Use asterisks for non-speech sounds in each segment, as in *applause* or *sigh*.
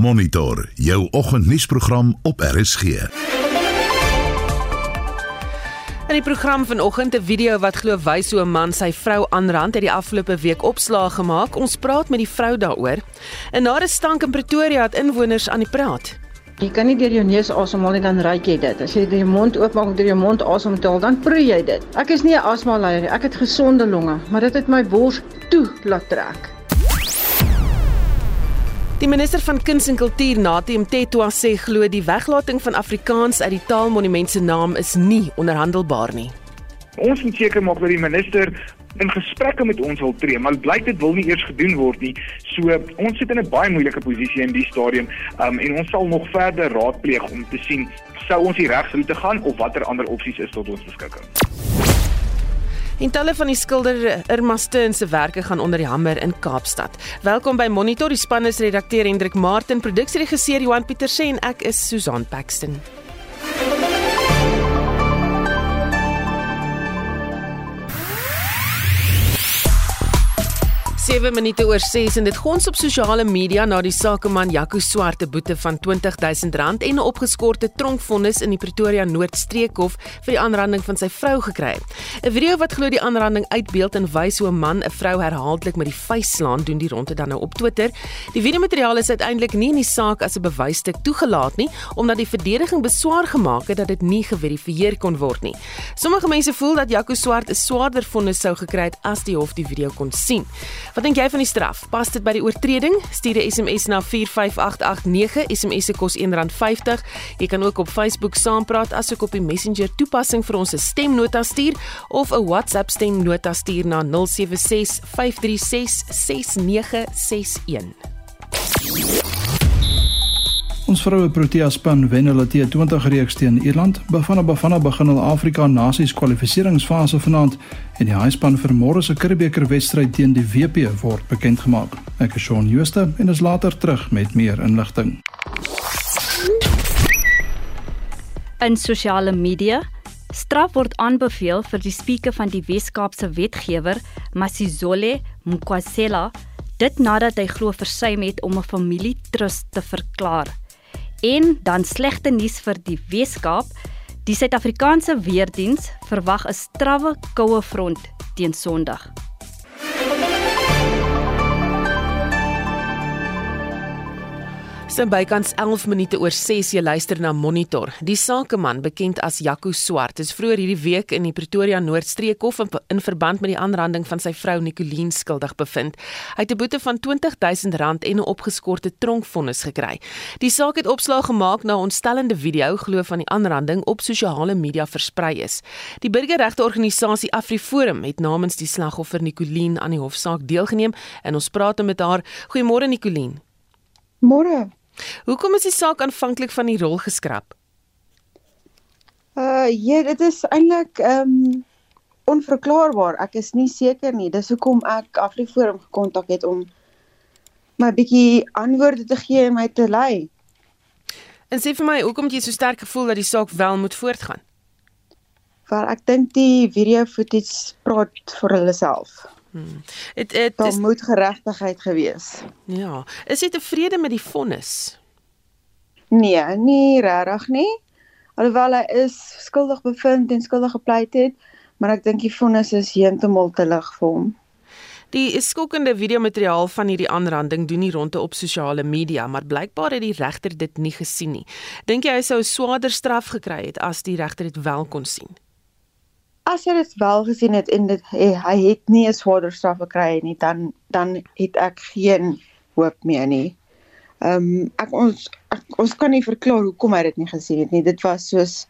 Monitor jou oggendnuusprogram op RSG. In die program vanoggend 'n video wat glo wys hoe 'n man sy vrou aanrand het die afgelope week opslaag gemaak. Ons praat met die vrou daaroor. 'n Nare stank in Pretoria het inwoners aan die praat. Jy kan nie deur jou neus asemhaal nie dan ruik jy dit. As jy jou mond oopmaak om deur jou mond asem te haal, dan proe jy dit. Ek is nie 'n asmaleier nie. Ek het gesonde longe, maar dit het my bors toe laat trek. Die minister van Kuns en Kultuur, Natie Mtetwa, sê glo die weglating van Afrikaans uit die Taalmonument se naam is nie onderhandelbaar nie. Ons moet seker maak dat die minister in gesprekke met ons wil tree, maar blyk dit wil nie eers gedoen word nie. So ons sit in 'n baie moeilike posisie in die stadium, um, en ons sal nog verder raadpleeg om te sien sou ons die regsroete gaan of watter ander opsies is tot ons beskikking. En talle van die skilder Irma Steyn se werke gaan onder die hamer in Kaapstad. Welkom by Monitor, die span is redakteur Hendrik Martin, produksieregisseur Johan Pieterse en ek is Susan Paxton. 7 minute oor 6 en dit gons op sosiale media na die sakeman Jaco Swart 'n boete van R20000 en 'n opgeskorte tronkvonnis in die Pretoria Noordstreekhof vir die aanranding van sy vrou gekry. 'n Video wat glo die aanranding uitbeeld en wys hoe 'n man 'n vrou herhaaldelik met die vuis slaan doen die ronde dan nou op Twitter. Die videomateriaal is uiteindelik nie in die saak as 'n bewysstuk toegelaat nie omdat die verdediging beswaar gemaak het dat dit nie geverifieer kon word nie. Sommige mense voel dat Jaco Swart 'n swaarder vonnis sou gekry het as die hof die video kon sien. Wat dink jy van die straf? Pas dit by die oortreding? Stuur 'n SMS na 45889. SMS se kos R1.50. Jy kan ook op Facebook saampraat asook op die Messenger toepassing vir ons 'n stemnota stuur of 'n WhatsApp stemnota stuur na 076 536 6961. Ons vroue Protea span wen hulle T20 reeks teen Ierland. Bafana Bafana begin hul Afrika Nasies kwalifikasiefase vanaand en die Haai-span vir môre se Curriebeeker wedstryd teen die WP word bekend gemaak. Ek is Shaun Jooste en is later terug met meer inligting. In sosiale media straf word aanbeveel vir die spreker van die Wes-Kaapse wetgewer, Masizole Mkwasela, dit nadat hy glo versuim het om 'n familietrust te verklaar. En dan slegte nuus vir die Weskaap. Die Suid-Afrikaanse weerdiens verwag 'n strawwe koue front teen Sondag. Sin bykans 11 minute oor 6 jy luister na Monitor. Die sakeman bekend as Jaco Swart is vroeër hierdie week in die Pretoria Noordstreekhof in verband met die aanranding van sy vrou Nicoline skuldig bevind. Hy het 'n boete van R20000 en 'n opgeskorte tronkvonnis gekry. Die saak het opslag gemaak na 'n ontstellende video glo van die aanranding op sosiale media versprei is. Die burgerregteorganisasie AfriForum het namens die slagoffer Nicoline aan die hofsaak deelgeneem en ons praat met haar. Goeiemôre Nicoline. Môre. Hoekom is die saak aanvanklik van die rol geskraap? Uh ja, dit is eintlik ehm um, onverklaarbaar. Ek is nie seker nie. Dis hoekom ek Afriforum gekontak het om my bietjie antwoorde te gee en my te lei. En sê vir my, hoekom het jy so sterk gevoel dat die saak wel moet voortgaan? Want ek dink die video footage praat vir hulle self. Hmm. Dit dit Daar moet geregtigheid gewees. Ja, is jy tevrede met die vonnis? Nee, nie regtig nie. Alhoewel hy is skuldig bevind en skuldig gepleit het, maar ek dink die vonnis is heeltemal te lig vir hom. Die skokkende videomateriaal van hierdie aanranding doen nie ronde op sosiale media, maar blykbaar het die regter dit nie gesien nie. Dink jy hy sou 'n swaarder straf gekry het as die regter dit wel kon sien? As hy dit wel gesien het en dit hy, hy het nie 'n swaarder straf gekry nie, dan dan het ek geen hoop meer nie. Ehm um, ek ons ek, ons kan nie verklaar hoekom hy dit nie gesien het nie. Dit was soos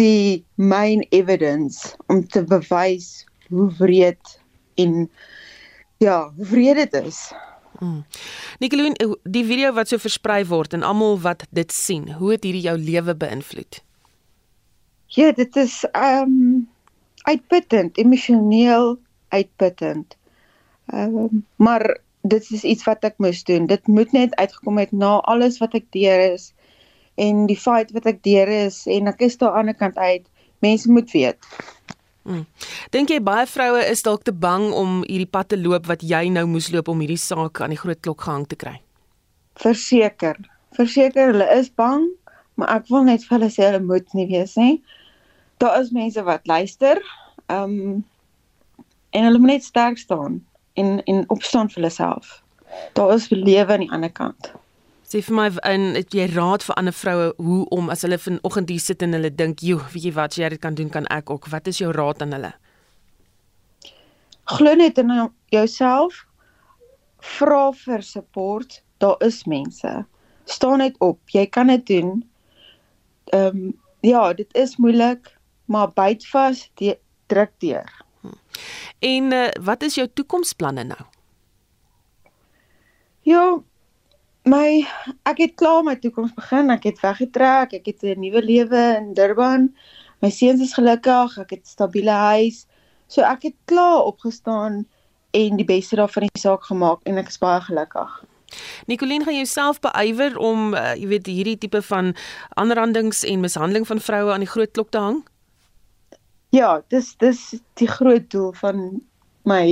die main evidence om te bewys hoe wreed en ja, hoe wreed dit is. Hmm. Nicoline, die video wat so versprei word en almal wat dit sien, hoe het hierdie jou lewe beïnvloed? Ja, dit is ehm um, uitputtend, emosioneel uitputtend. Ehm um, maar dit is iets wat ek moes doen. Dit moet net uitgekom het na alles wat ek deur is en die fight wat ek deur is en ek is daar aan die ander kant uit. Mense moet weet. Hmm. Dink jy baie vroue is dalk te bang om hierdie pad te loop wat jy nou moes loop om hierdie saak aan die groot klok gehang te kry? Verseker. Verseker hulle is bang, maar ek wil net vir hulle sê hulle moet nie wees nie. Daar is mense wat luister. Ehm um, en hulle moet net sterk staan en en opstaan vir hulle self. Daar is lewe aan die ander kant. Sê vir my in het jy raad vir ander vroue hoe om as hulle vanoggend hier sit en hulle dink, "Jo, weet jy wat, jy dit kan doen, kan ek ook." Wat is jou raad aan hulle? Glo net in jouself. Vra vir support. Daar is mense. Staan net op. Jy kan dit doen. Ehm um, ja, dit is moeilik, maar byt vas, druk deur. Hm. En uh, wat is jou toekomsplanne nou? Ja, my ek het klaar my toekoms begin. Ek het weggetrek. Ek het 'n nuwe lewe in Durban. My seuns is gelukkig. Ek het 'n stabiele huis. So ek het klaar opgestaan en die beste daarvan die saak gemaak en ek is baie gelukkig. Nicoline gaan jouself beywer om uh, jy weet hierdie tipe van aanrandings en mishandeling van vroue aan die groot klok te hang? Ja, dis dis die groot doel van my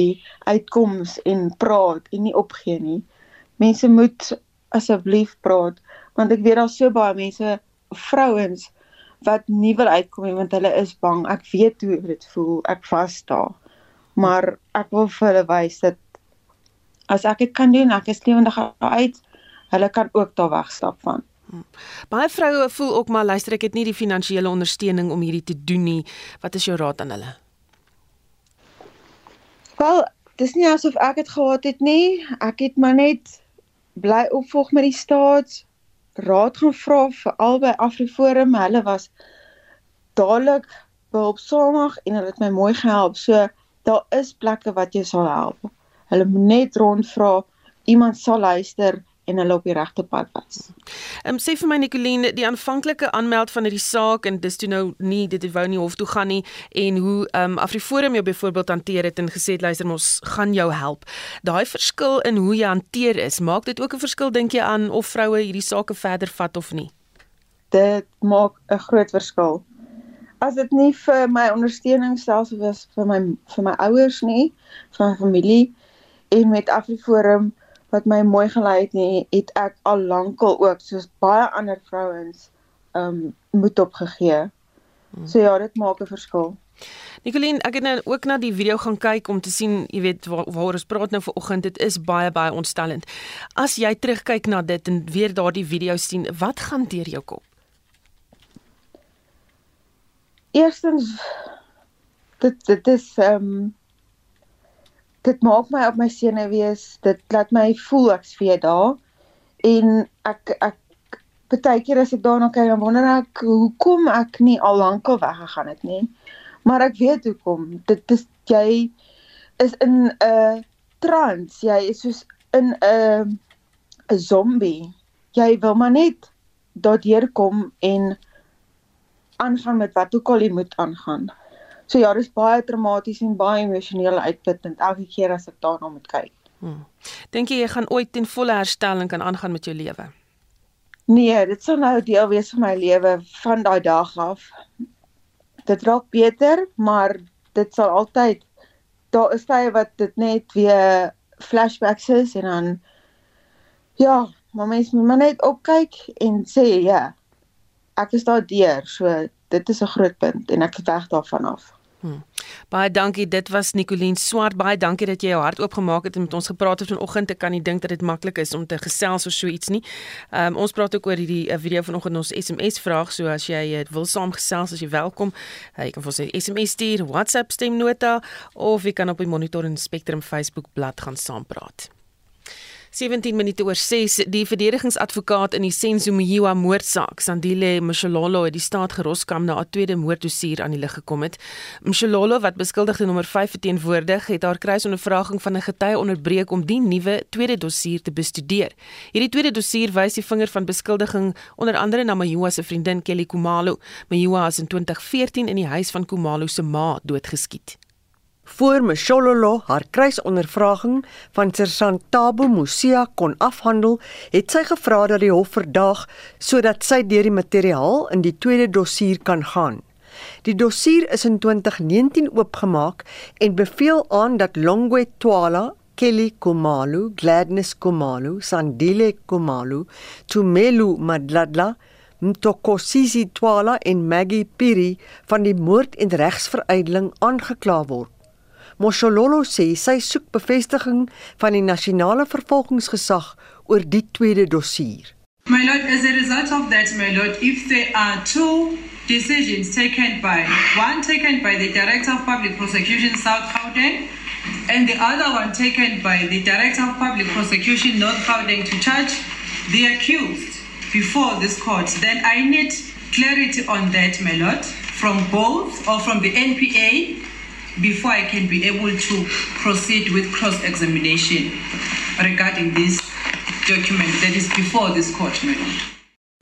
uitkoms en praat en nie opgee nie. Mense moet asseblief praat want ek weet daar's so baie mense vrouens wat nie wil uitkom nie want hulle is bang. Ek weet hoe dit voel. Ek vas daar. Maar ek wil vir hulle wys dat as ek dit kan doen, ek is lewendig uit. Hulle kan ook daar wegstap van. Hmm. Baie vroue voel ook maar luister ek het nie die finansiële ondersteuning om hierdie te doen nie. Wat is jou raad aan hulle? Wel, dis nie asof ek dit gehad het nie. Ek het maar net bly opvolg met die staats raad gaan vra vir albei Afriforum. Hulle was dadelik behulpsaamig en hulle het my mooi gehelp. So daar is plekke wat jy sal help. Hulle moet net rondvra. Iemand sal luister en hulle op die regte pad was. Ehm um, sê vir my Nicoline, die aanvanklike aanmeld van hierdie saak en dis toe nou nie dit wou nie hof toe gaan nie en hoe ehm um, Afriforum jou byvoorbeeld hanteer het en gesê het luister ons gaan jou help. Daai verskil in hoe jy hanteer is, maak dit ook 'n verskil dink jy aan of vroue hierdie saak verder vat of nie? Dit maak 'n groot verskil. As dit nie vir my ondersteuning selfs was vir my vir my ouers nie, vir my familie en met Afriforum wat my mooi gelei het nie, het ek al lankal ook soos baie ander vrouens um moed opgegee. Hmm. So ja, dit maak 'n verskil. Nicoline, ek het nou ook na die video gaan kyk om te sien, jy weet waar, waar ons praat nou vanoggend, dit is baie baie ontstellend. As jy terugkyk na dit en weer daardie video sien, wat gaan deur jou kop? Eerstens dit dit is um dit maak my op my senuwees. Dit laat my voel ek's vir daar. En ek ek baie keer as ek daarna kyk, dan wonder ek hoekom ek nie al lank al weggegaan het nie. Maar ek weet hoekom. Dit is jy is in 'n uh, trance. Jy is soos in 'n uh, 'n zombie. Jy wil maar net daardeur kom en aangaan met wat ook al jy moet aangaan. So ja, dis baie traumaties en baie emosioneel uitputtend elke keer as ek daarna moet kyk. Hmm. Dink jy jy gaan ooit ten volle herstel en kan aangaan met jou lewe? Nee, dit sal nou deel wees van my lewe van daai dag af. Dit raak beter, maar dit sal altyd daar is tye wat dit net weer flashbacks is en dan ja, maar mens moet maar net opkyk en sê ja. Ek is daar deur, so dit is 'n groot punt en ek is weg daarvan af. Baie dankie. Dit was Nicoline Swart. Baie dankie dat jy jou hart oopgemaak het en met ons gepraat het vanoggend. Ek kan nie dink dat dit maklik is om te gesels oor so iets nie. Ehm um, ons praat ook oor hierdie uh, video vanoggend ons SMS vraag. So as jy dit uh, wil saamgesels, as jy welkom. Uh, jy kan vir ons 'n SMS stuur, WhatsApp stemnota of jy kan op die Monitor en Spectrum Facebook bladsy gaan saampraat. 17 minute oor 6 die verdedigingsadvokaat in die Senzomiwa moordsaak Sandile Mshololo het die staat geroskam na 'n tweede moorddossier aan die lig gekom het. Mshololo wat beskuldigde nommer 5 verteenwoordig het haar kruisondervraging van 'n getuie onderbreek om die nuwe tweede dossier te bestudeer. Hierdie tweede dossier wys die vinger van beskuldiging onder andere na Mayiwa se vriendin Kelly Kumalo. Mayiwa is in 2014 in die huis van Kumalo se ma doodgeskiet. Voor Mshololo haar kruisondervraging van Sersant Tabo Musia kon afhandel, het sy gevra dat die hof verdaag sodat sy deur die materiaal in die tweede dossier kan gaan. Die dossier is in 2019 oopgemaak en beveel aan dat Longwe Twala Kelly Komalu, Gladness Komalu, Sandile Komalu, Tumelu Madladla, Mtokosisi Twala en Maggie Piri van die moord en regsverydeling aangekla word. Moshololo sê sy soek bevestiging van die nasionale vervolgingsgesag oor die tweede dossier. My lord, as a result of that, my lord, if there are two decisions taken by one taken by the Director of Public Prosecution South Gauteng and the other one taken by the Director of Public Prosecution North Gauteng to charge the accused before this court, then I need clarity on that, my lord, from both or from the NPA before I can be able to proceed with cross-examination regarding this document that is before this court, my lord.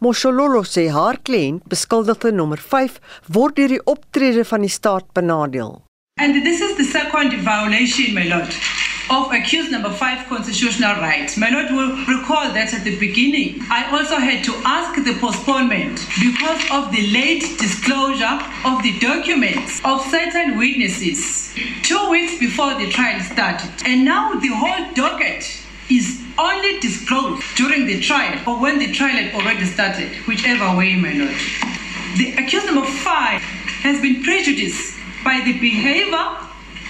Moshololo sê haar kliënt, beskuldigde nommer 5, word deur die optrede van die staat benadeel. And this is the second violation, my lord, of accused number five constitutional rights. My lord will recall that at the beginning, I also had to ask the postponement because of the late disclosure of the documents of certain witnesses two weeks before the trial started. And now the whole docket is only disclosed during the trial or when the trial had already started, whichever way, my lord. The accused number five has been prejudiced by the behavior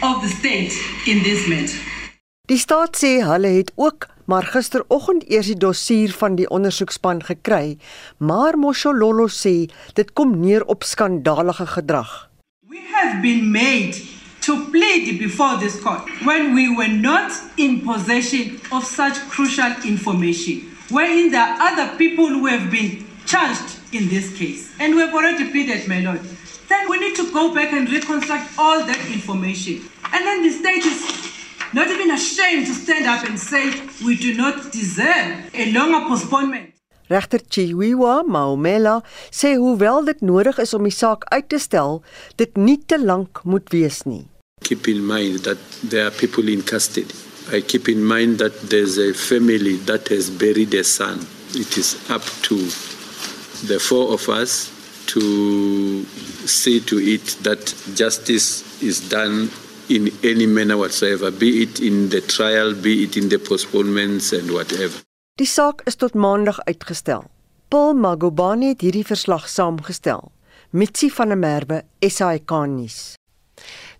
of the state in this matter. Die staat sê hulle het ook maar gisteroggend eers die dossier van die ondersoekspan gekry, maar Moshololo sê dit kom neer op skandalige gedrag. We have been made to plead before this court when we were not in possession of such crucial information, wherein there are other people who have been charged in this case. And we have already pleaded, my lord. Then we need to go back and reconstruct all that information. And then the state is not even ashamed to stand up and say we do not deserve a longer postponement. Regter Chiwiwa Maumela sê hoewel dit nodig is om die saak uit te stel, dit nie te lank moet wees nie. Keep in mind that there are people in custody. I keep in mind that there's a family that has buried a son. It is up to the four of us to see to it that justice is done in any manner whatsoever, be it in the trial, be it in the postponements and whatever. Die saak is tot maandag uitgestel. Paul Magobane het hierdie verslag saamgestel. Mitsi van der Merwe, SAK nuus.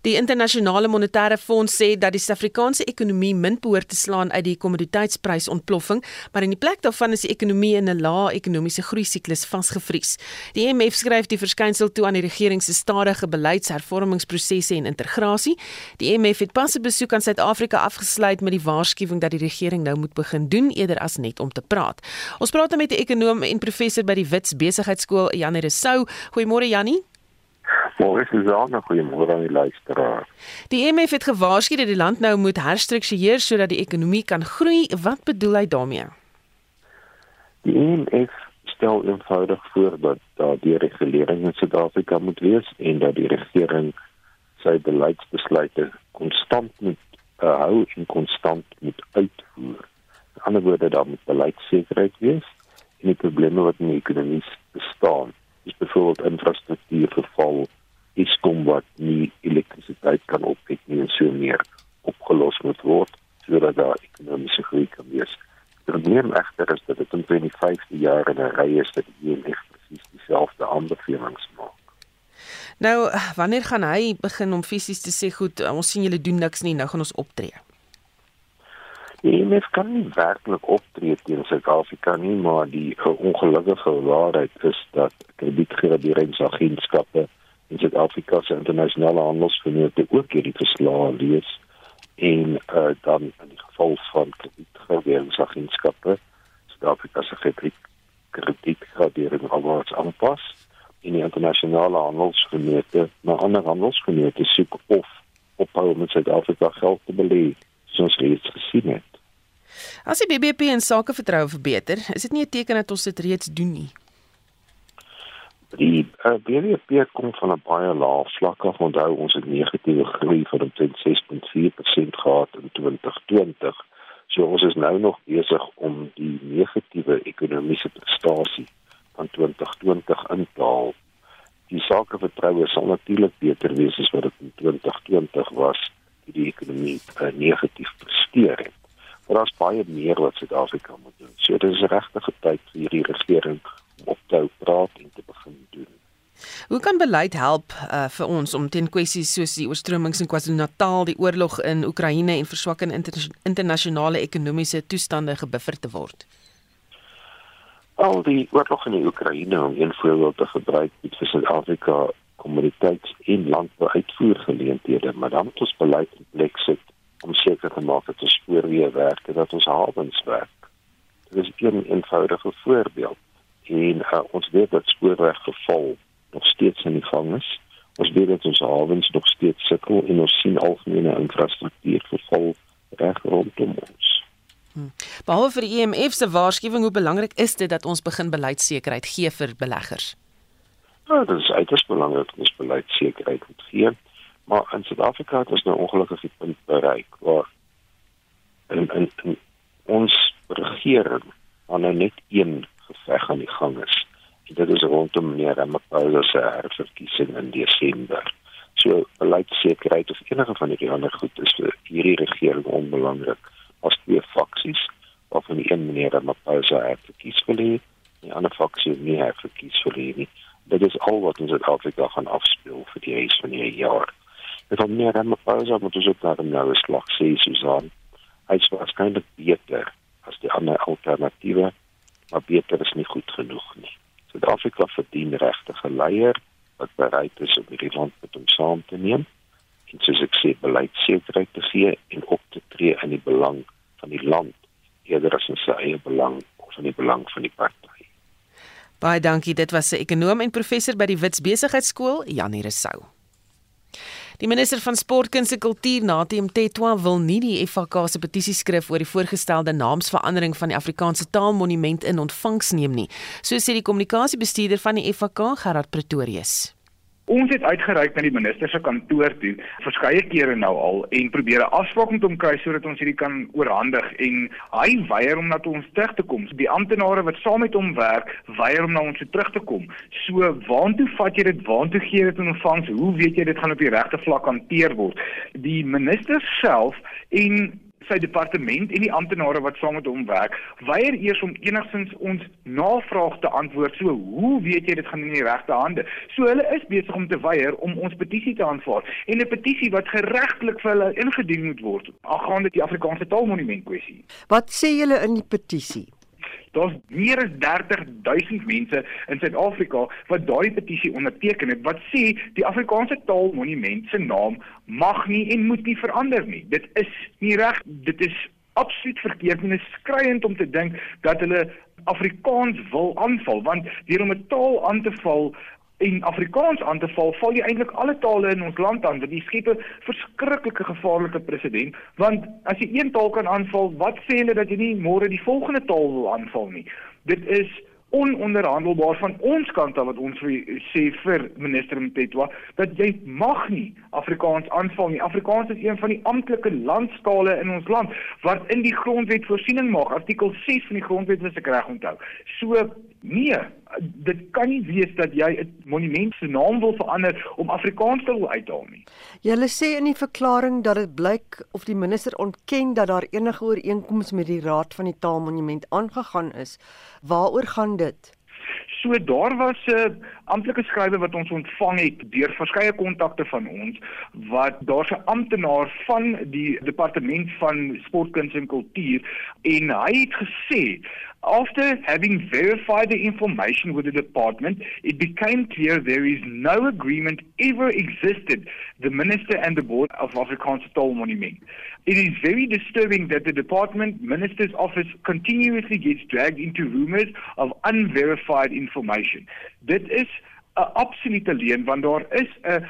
Die internasionale monetêre fonds sê dat die Suid-Afrikaanse ekonomie min behoort te slaan uit die kommoditeitsprysontploffing, maar in die plek daarvan is die ekonomie in 'n lae ekonomiese groei siklus vasgevries. Die IMF skryf die verskynsel toe aan die regering se stadige beleidshervormingsprosesse en integrasie. Die IMF het pas 'n besoek aan Suid-Afrika afgesluit met die waarskuwing dat die regering nou moet begin doen eerder as net om te praat. Ons praat met 'n ekonom en professor by die Wits Besigheidsskool, Janie Resou. Goeiemôre Janie. Môre is Susanna, goeiemôre aan die luisteraar. Die IMF het gewaarsku dat die land nou moet herstruktureer sodat die ekonomie kan groei. Wat bedoel hy daarmee? Die IMF stel eenvoudig voor dat daar die regulering in Suid-Afrika moet wees en dat die regering sy beleidsbesluite konstant moet uh, hou en konstant moet uitvoer. In ander woorde, daar moet beleidssekerheid wees en die probleme wat in die ekonomie bestaan is byvoorbeeld infrastruktuur verval, Eskom wat nie elektrisiteit kan opwek nie en so meer opgelos moet word sodat daar ekonomiese groei kan wees. Die probleem egter is dat dit in 25 jaar in 'n ry is dat die IMF presies dieselfde aanbevelings maak. Nou, wanneer gaan hy begin om fisies te sê goed, ons sien julle doen niks nie, nou gaan ons optree? Die IMF kan nie werklik optree teen Suid-Afrika nie, maar die ongelukkige waarheid is dat kredietgraderingsagentskappe in Suid-Afrika se internasionale handelsvennote ook hierdie verslae lees en uh, dan in die geval van kredietgraderingsagentskappe Suid-Afrika se kredietgradering alwaars aanpas in die internasionale handelsvennote, maar ander handelsvennote soek of ophou met Suid-Afrika geld te belê soos reeds gesien het. As die BBP in sake vertroue verbeter, is dit nie 'n teken dat ons dit reeds doen nie. Die uh, BBP kom van 'n baie lae vlak af. Onthou ons het negatiewe groei van omtrent 6.4% gehad in 2020. So ons is nou nog besig om die negatiewe ekonomiese prestasie van 2020 in te haal. Die sakevertroue sal natuurlik beter wees as wat dit in 2020 was, die, ekonomie uh, negatief presteer het. Maar daar's baie meer wat Suid-Afrika moet doen. So dit is regtig tyd vir hierdie regering om op te hou praat en te begin doen. Hoe kan beleid help uh, vir ons om teen kwessies soos die oorstromings in KwaZulu-Natal, die oorlog in Oekraïne en verswakking inter internasionale ekonomiese toestande gebuffer te word? Al die oorlog in die Oekraïne om een voorbeeld te gebruik, het vir Suid-Afrika kommoditeits- en landbouuitvoergeleenthede, maar dan moet ons beleid in plek sit om seker te maak dat ons spoorweë werk en dat ons hawens werk. Dit is 'n eenvoudige voorbeeld en uh, ons weet dat spoorweggeval nog steeds in die gang is. Ons weet dat ons hawens nog steeds sukkel en ons sien algemene infrastruktuur verval reg rondom ons. Hmm. Behalwe vir die IMF e se waarskuwing, hoe belangrik is dit dat ons begin beleidsekerheid gee vir beleggers? Ja, dit is uiters belangrik dat ons beleidsekerheid moet gee. Maar in Suid-Afrika het ons nou ongelukkig die punt bereik waar in, in, in ons regering aan nou net een geveg aan die gang is. En dit is rondom meneer Ramaphosa se herverkiesing in Desember. So beleidsekerheid of enige van hierdie ander goed is vir hierdie regering onbelangrik. As twee faksies waarvan die een meneer Ramaphosa herverkies wil hê, die ander faksie nie herverkies wil hê nie. Dit is al wat in Suid-Afrika gaan afspeel vir die res van die jaar. Dit om meer dan 'n pauze moet ons ook daar nou 'n slag sê Susan. Hy is waarskynlik beter as die ander alternatiewe, maar beter is nie goed genoeg nie. Suid-Afrika verdien regte leier wat bereid is om hierdie land met hom saam te neem en soos ek sê beleidsekerheid te gee en op te tree in die belang van die land eerder as in sy eie belang of in die belang van die party. Baie dankie, dit was 'n ekonom en professor by die Wits Besigheidsskool, Janie Resou. Die minister van Sport, Kuns en Kultuur, Natim Tetwa, wil nie die FHK se petisieskrif oor die voorgestelde naamsverandering van die Afrikaanse Taalmonument in ontvangs neem nie, so sê die kommunikasiebestuurder van die FHK, Gerard Pretorius. Ons het uitgereik na die minister se kantoor toe verskeie kere nou al en probeer 'n afspraak met hom kry sodat ons hierdie kan oorhandig en hy weier om na ons terug te kom. Die amptenare wat saam met hom werk, weier om na ons terug te kom. So waantoe vat jy dit? Waantoe gee dit in ontvangs? Hoe weet jy dit gaan op die regte vlak hanteer word? Die minister self en sy departement en die amptenare wat saam met hom werk, weier eers om enigstens ons navraag te antwoord. So, hoe weet jy dit gaan in die regte hande? So hulle is besig om te weier om ons petisie te aanvaar en 'n petisie wat geregtelik vir hulle ingedien moet word aangaande die Afrikaanse taalmonument kwessie. Wat sê julle in die petisie? Daar's meer as 30000 mense in Suid-Afrika wat daardie petisie onderteken het wat sê die Afrikaanse taalmonument se naam mag nie en moet nie verander nie. Dit is nie reg, dit is absoluut verkeerd en is skriwend om te dink dat hulle Afrikaans wil aanval want deur om 'n taal aan te val en Afrikaans aan te val, val jy eintlik alle tale in ons land aan, want jy skep 'n verskriklike gevaarlike presedent, want as jy een taal kan aanval, wat sê hulle dat jy nie môre die volgende taal wil aanval nie? Dit is ononderhandelbaar van ons kant af wat ons sê vir minister Mtetwa dat jy mag nie Afrikaans aanval nie. Afrikaans is een van die amptelike landstale in ons land wat in die grondwet voorsiening maak. Artikel 6 van die grondwet is ek reg onthou. So nee, dit kan nie wees dat jy 'n monument se naam wil verander om Afrikaans te wil uithaal nie. Julle sê in die verklaring dat dit blyk of die minister ontken dat daar enige ooreenkoms met die Raad van die Taalmonument aangegaan is. Waaroor gaan dit? So daar was 'n uh, amptelike skrywe wat ons ontvang het deur verskeie kontakte van ons wat daar's 'n amptenaar van die departement van sportkuns en kultuur en hy het gesê After having verified the information with the department, it became clear there is no agreement ever existed, the minister and the board of Afrikaanse Taal Monument. It is very disturbing that the department minister's office continuously gets dragged into rumors of unverified information. Dit is 'n absolute leuen want daar is 'n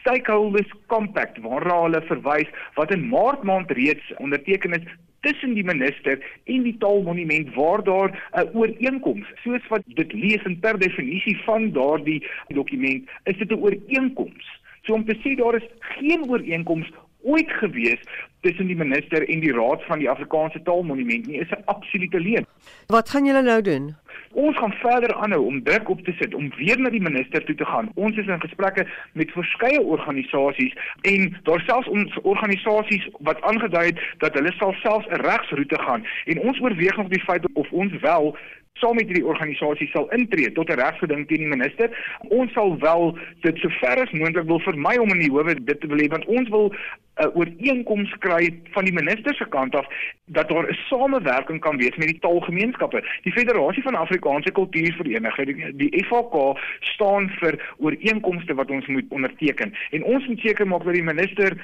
stakeholders compact waarna hulle verwys wat in Maart maand reeds onderteken is tussen die minister en die taalmonument waar daar 'n ooreenkoms soos wat dit lees en per definisie van daardie dokument is dit 'n ooreenkoms. So om te sê daar is geen ooreenkoms ooit gewees tussen die minister en die raad van die Afrikaanse Taalmonument nie is 'n absolute leuen. Wat gaan julle nou doen? Ons gaan verder aanhou om druk op te sit om weer na die minister toe te gaan. Ons is in gesprekke met verskeie organisasies en daar selfs ons organisasies wat aangedui het dat hulle sal selfs 'n regsroete gaan en ons oorweeg nog die feit of ons wel saam met hierdie organisasie sal intree tot 'n regsgeding teen die minister. Ons sal wel dit sover as moontlik wil vermy om in die howe dit te beleef want ons wil 'n uh, ooreenkoms kry van die minister se kant af dat daar 'n samewerking kan wees met die taalgemeenskappe. Die Federasie van Afrikaanse Kultuurverenigings, die, die FAK staan vir ooreenkomste wat ons moet onderteken en ons moet seker maak dat die minister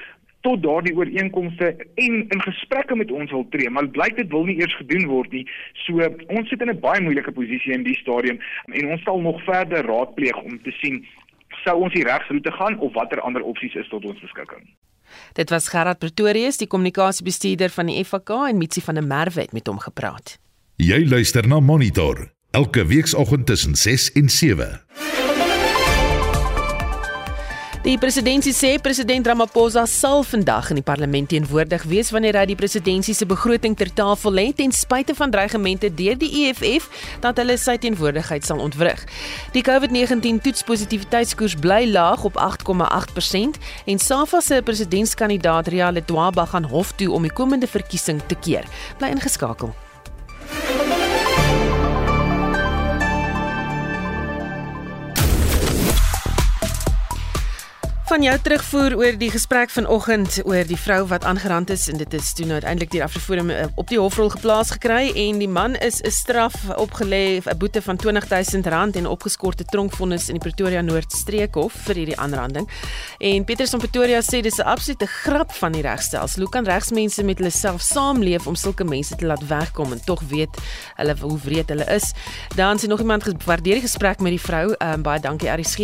tot daardie ooreenkomste en in gesprekke met ons wil tree, maar blyk dit wil nie eers gedoen word nie. So ons sit in 'n baie moeilike posisie in die stadium en ons sal nog verder raadpleeg om te sien sou ons die regsroete gaan of watter ander opsies is tot ons beskikking. Dit was Gerard Pretorius, die kommunikasiebestuurder van die FK en Mitsi van der Merwe het met hom gepraat. Jy luister na Monitor elke weekoggend tussen 6 en 7. Die presidentsie sê president Ramaphosa sal vandag in die parlement teenwoordig wees wanneer hy die presidentsie se begroting ter tafel lê ten spyte van dreigemente deur die EFF dat hulle sy teenwoordigheid sal ontwrig. Die COVID-19 toetspositiwiteitskoers bly laag op 8,8% en SAFA se presidentskandidaat Ria Letwaba gaan hof toe om die komende verkiesing te keer. Bly ingeskakel. Van jou terugvoer oor die gesprek vanoggend oor die vrou wat aangerand is en dit is toe nou uiteindelik deur Afriforum eh, op die hofrol geplaas gekry en die man is 'n straf opgelê 'n boete van R20000 en opgeskorte tronkvonnis in die Pretoria Noord streekhof vir hierdie aanranding. En Pieters van Pretoria sê dis 'n absolute grap van die regstelsel. Hoe kan regsmense met hulle self saamleef om sulke mense te laat wegkom en tog weet hulle hoe wreed hulle is? Dan sien nog iemand gewaardeer die gesprek met die vrou. Um, baie dankie RSG.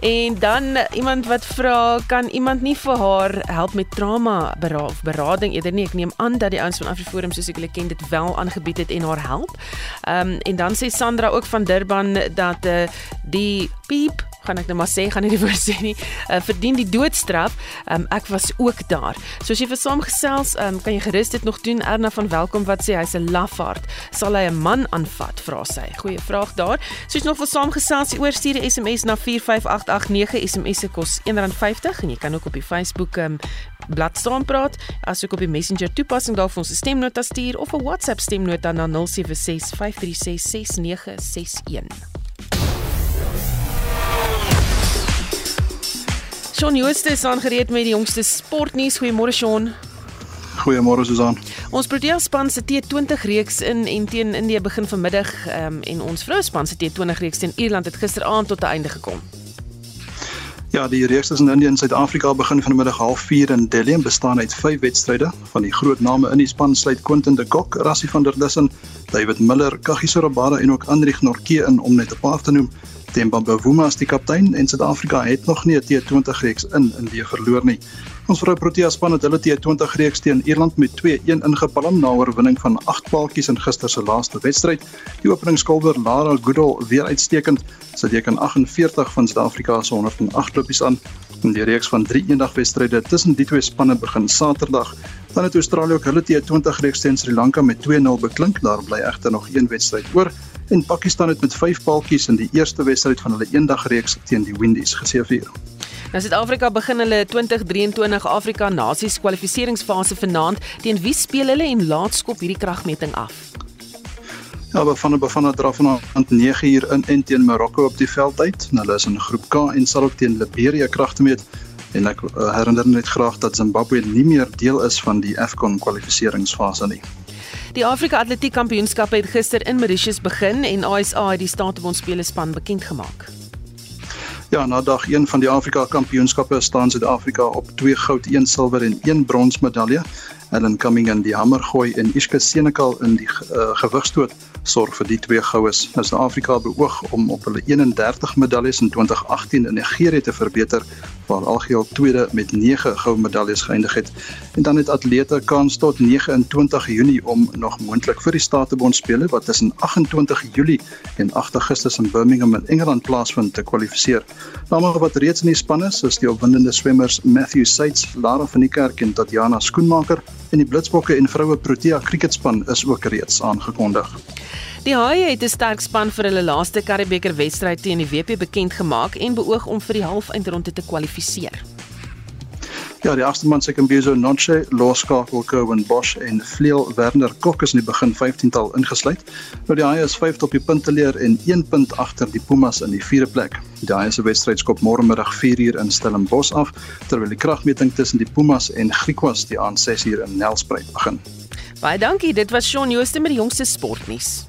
En dan iemand wat vra vra kan iemand nie vir haar help met trauma bera of berading eerder nie. Ek neem aan dat die ouens van Afriforum soos ek hulle ken dit wel aangebied het en haar help. Ehm um, en dan sê Sandra ook van Durban dat uh, die piep gaan ek nou maar sê gaan nie die woord sê nie uh, verdien die doodstraf. Um, ek was ook daar. So as jy vir saamgesels um, kan jy gerus dit nog doen. Erna van welkom wat sê hy's 'n lafaard. Sal hy 'n man aanvat vra sy. Goeie vraag daar. Soos nog vir saamgesels oor stuur 'n SMS na 45889 SMS se kos R1.50 en jy kan ook op die Facebook um, blad staan praat asook op die Messenger toepassing daar vir ons stemnota stuur of 'n WhatsApp stemnota na 076 536 6961 Shaun Jooste is aangereed met die jongste sportnuus. Goeiemôre Shaun. Goeiemôre Susan. Ons Protea span se T20 reeks in en teen Indië begin vanmiddag um, en ons vroue span se T20 reeks teen Ierland het gisteraand tot 'n einde gekom. Ja, die reeks tussen Indië en Suid-Afrika begin vanmiddag 04:30 in Delhi en bestaan uit 5 wedstryde. Van die groot name in die span sluit Quentin de Kock, Rassie van der Dussen, David Miller, Kagiso Rabada en ook Andrieg Norke in om net 'n paar te noem. Themba Bavuma as die kaptein en Suid-Afrika het nog nie 'n T20 reeks in Indië verloor nie. Ons vrou Protea span het hulle T20 reeks teen Ierland met 2-1 ingepalm na oorwinning van 8 paaltjies in gister se laaste wedstryd. Die openingskolwer Lara Goodall weer uitstekend. Sy teken 48 van Suid-Afrika se 108 lopies aan. En die reeks van 3 eendagwedstryde tussen die twee spanne begin Saterdag. Dan het Australië ook hulle T20 reeks teen Sri Lanka met 2-0 beklink. Daar bly egter nog een wedstryd oor en Pakistan het met 5 paaltjies in die eerste wedstryd van hulle eendagreeks teen die Windies geseëvier. Nou Suid-Afrika begin hulle 2023 Afrika Nasies kwalifikasiefase vanaand. Teen wie speel hulle en laat skop hierdie kragmeting af? Ja, Bafana Bafana dra vanaand 9 uur in en teen Marokko op die veld uit. Hulle is in groep K en sal ook teen Liberia kragte meet. En ek uh, herinner net graag dat Zimbabwe nie meer deel is van die AFCON kwalifikasiefase nie. Die Afrika Atletiek Kampioenskap het gister in Mauritius begin en ASA het die staatebondspele span bekend gemaak. Ja, na dag 1 van die Afrika Kampioenskappe staan Suid-Afrika op 2 goud, 1 silwer en 1 brons medalje. Ellen Cumming in die hamergooi en Iska Senekal in die uh, gewigstoot sorg vir die twee goues. Nou Suid-Afrika beoog om op hulle 31 medaljes in 2018 in Nigerië te verbeter waar algeheel tweede met 9 goue medaljes geëindig het. En dan het atlete kans tot 29 Junie om nog moontlik vir die Statebond spele wat tussen 28 Julie en 8 Augustus in Birmingham in Engeland plaasvind te kwalifiseer. Name wat reeds in die span is, is die opwindende swemmers Matthew Seitz, Lara van die Kerk en Tatiana Skoenmaker en die Blitsbokke en vroue Protea cricketspan is ook reeds aangekondig. Die Haie het 'n sterk span vir hulle laaste Karibeker wedstryd teen die WP bekend gemaak en beoog om vir die halfeindronde te kwalifiseer. Ja, die agste man se Kambizo Nonche, Loskakel Cowan Bosch en Vleel Werner Kok is in die begin 15tal ingesluit. Nou die Haie is 5 op die punteleer en 1 punt agter die Pumas in die 4de plek. Die Haie se wedstryd skop môre middag 4uur in Stellenbosch af, terwyl die kragmeting tussen die Pumas en Griquas die aand 6uur in Nelspruit begin. Baie dankie, dit was Shaun Jooste met die jongste sportnuus.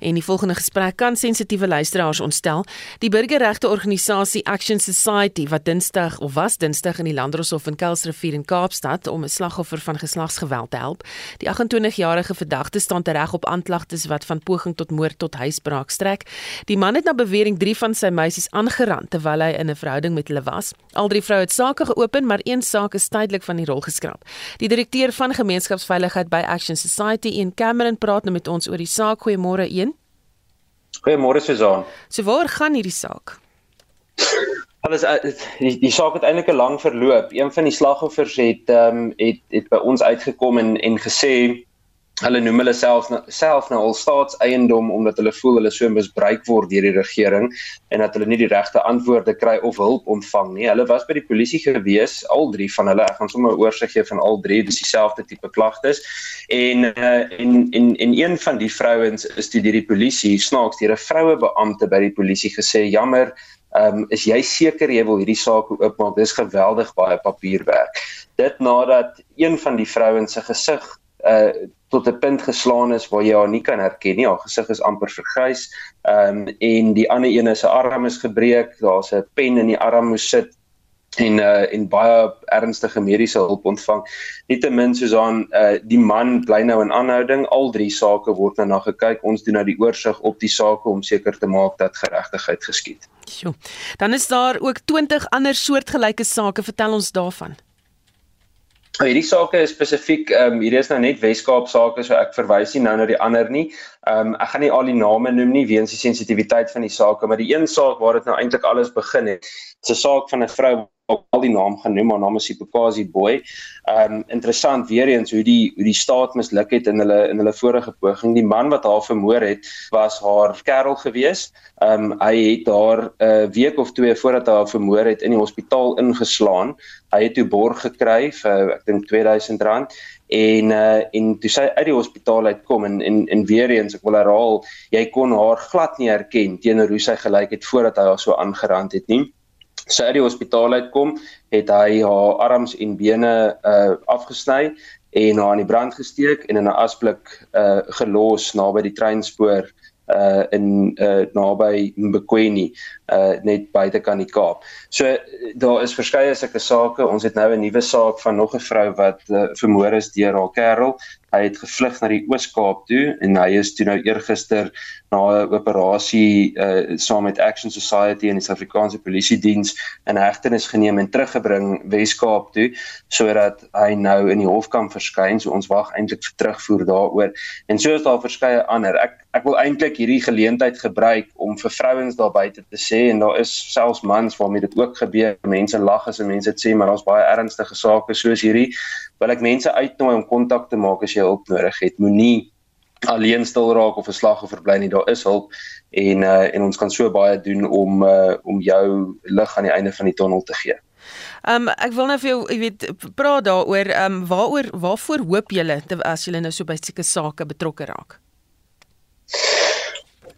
En die volgende gesprek kan sensitiewe luisteraars ontstel. Die burgerregte organisasie Action Society wat Dinsdag of was Dinsdag in die Landdroshof in Kuilsrivier in Kaapstad om 'n slagoffer van geslagsgeweld te help. Die 28-jarige verdagte staan tereg op aanklagtes wat van poging tot moord tot huisbraak strek. Die man het na bewering 3 van sy meisies aangerand terwyl hy in 'n verhouding met hulle was. Al drie vroue het sake geopen, maar een saak is tydelik van die rol geskraap. Die direkteur van gemeenskapsveiligheid by Action Society, Ian Cameron, praat nou met ons oor die saak. Goeiemôre, Ian. Goeiemôre Susan. So waar gaan hierdie saak? Alles eh, die, die saak het eintlik 'n lang verloop. Een van die slagoffers het ehm um, het het by ons uitgekom en en gesê hulle noem hulle self self nou al staatseiendom omdat hulle voel hulle so misbruik word deur die regering en dat hulle nie die regte antwoorde kry of hulp ontvang nie. Hulle was by die polisie gewees, al drie van hulle. Ek gaan sommer 'n oorsig gee van al drie, dis dieselfde tipe klagtes. En uh, en en en een van die vrouens is toe deur die polisie snaaks deur 'n vroue beampte by die polisie gesê, "Jammer, Ehm um, is jy seker jy wil hierdie saak oopmaak? Dis geweldig baie papierwerk. Dit nadat een van die vrouens se gesig uh tot 'n punt geslaan is waar jy haar nie kan herken nie. Haar gesig is amper vergrys. Ehm um, en die ander een 'n arm is gebreek. Daar's 'n pen in die arm moes sit en uh en baie ernstige mediese hulp ontvang. Nietemin soos aan uh die man bly nou in aanhouding. Al drie sake word nou na gekyk. Ons doen nou die oorsig op die sake om seker te maak dat geregtigheid geskied. Sjoe. Dan is daar ook 20 ander soortgelyke sake. Vertel ons daarvan. Nou hierdie sake is spesifiek ehm um, hierdie is nou net Weskaap sake so ek verwys nie nou na die ander nie. Ehm um, ek gaan nie al die name noem nie weens die sensitiwiteit van die saak, maar die een saak waar dit nou eintlik alles begin het, is 'n saak van 'n vrou ook al die naam genoem, haar naam is Sipakazi Boy. Ehm um, interessant weer eens hoe die hoe die staat misluk het in hulle in hulle vorige poging. Die man wat haar vermoor het, was haar kerel gewees. Ehm um, hy het haar 'n uh, week of twee voordat hy haar vermoor het in die hospitaal ingeslaan. Hy het toe borg gekry vir ek dink R2000 en uh en toe sy uit die hospitaal uitkom en en en weer eens ek wil herhaal jy kon haar glad nie herken teenoor hoe sy gelyk het voordat hy haar so aangerand het nie sy uit die hospitaal uitkom, het hy haar arms en bene uh afgesny en haar in die brand gesteek en in 'n asblik uh gelos naby die treinspoor uh in uh naby Mbekweni uh net buite kan die Kaap. So daar is verskeie sulke sake. Ons het nou 'n nuwe saak van nog 'n vrou wat uh, vermoor is deur haar kerel. Hy het gevlug na die Oos-Kaap toe en hy is toe nou eergister na 'n operasie uh saam met Action Society en die Suid-Afrikaanse Polisie Diens in hegtenis geneem en teruggebring Wes-Kaap toe sodat hy nou in die hof kan verskyn. So ons wag eintlik vir terugvoer daaroor. En so is daar verskeie ander. Ek ek wil eintlik hierdie geleentheid gebruik om vir vrouens daar buite te sê en daar is selfs mans waarmee dit ook gebeur. Mense lag as mense dit sê, maar daar's baie ernstige sake soos hierdie. Wil ek mense uitnooi om kontak te maak as jy hulp nodig het. Moenie alleen stil raak of 'n slagoffer bly nie. Daar is hulp en uh, en ons kan so baie doen om uh, om jou lig aan die einde van die tonnel te gee. Ehm um, ek wil nou vir jou, jy weet, praat daaroor, ehm um, waaroor waarvoor hoop julle as julle nou so by sulke sake betrokke raak?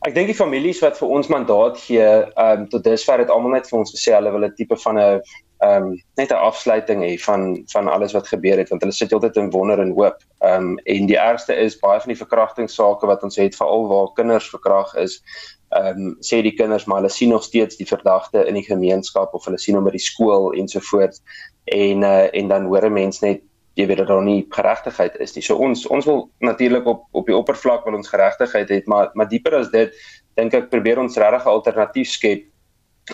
Ek dink die families wat vir ons mandaat gee, ehm um, tot dusver het almal net vir ons gesê hulle wil 'n tipe van 'n ehm um, net 'n afsluiting hê van van alles wat gebeur het want hulle sit altyd in wonder en hoop. Ehm um, en die ergste is baie van die verkrachtingssake wat ons het veral waar kinders verkragt is. Ehm um, sê die kinders maar hulle sien nog steeds die verdagte in die gemeenskap of hulle sien hom by die skool ensovoorts. En uh, en dan hoor 'n mens net jy weet dat daar nie geregtigheid is nie. So ons ons wil natuurlik op op die oppervlak wil ons geregtigheid hê, maar maar dieper as dit dink ek probeer ons regtig 'n alternatief skep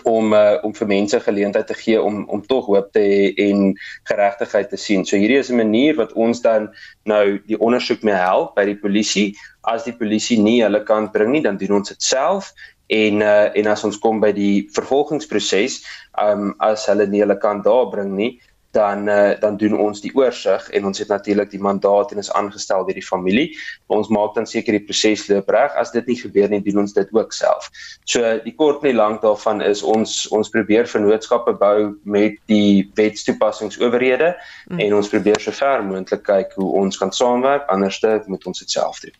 om uh, om vir mense geleentheid te gee om om tog hoop te hê en geregtigheid te sien. So hierdie is 'n manier wat ons dan nou die ondersoek mee help by die polisie. As die polisie nie hulle kant bring nie, dan doen ons dit self en uh, en as ons kom by die vervolgingsproses, um as hulle nie hulle kant daar bring nie, dan uh, dan doen ons die oorsig en ons het natuurlik die mandaat en is aangestel deur die familie. Ons maak dan seker die proses loop reg. As dit nie gebeur nie, doen ons dit ook self. So die kort en die lank daarvan is ons ons probeer vennootskappe bou met die wetstoepassingsowerhede mm. en ons probeer sover moontlik kyk hoe ons kan saamwerk. Anderste moet ons dit self doen.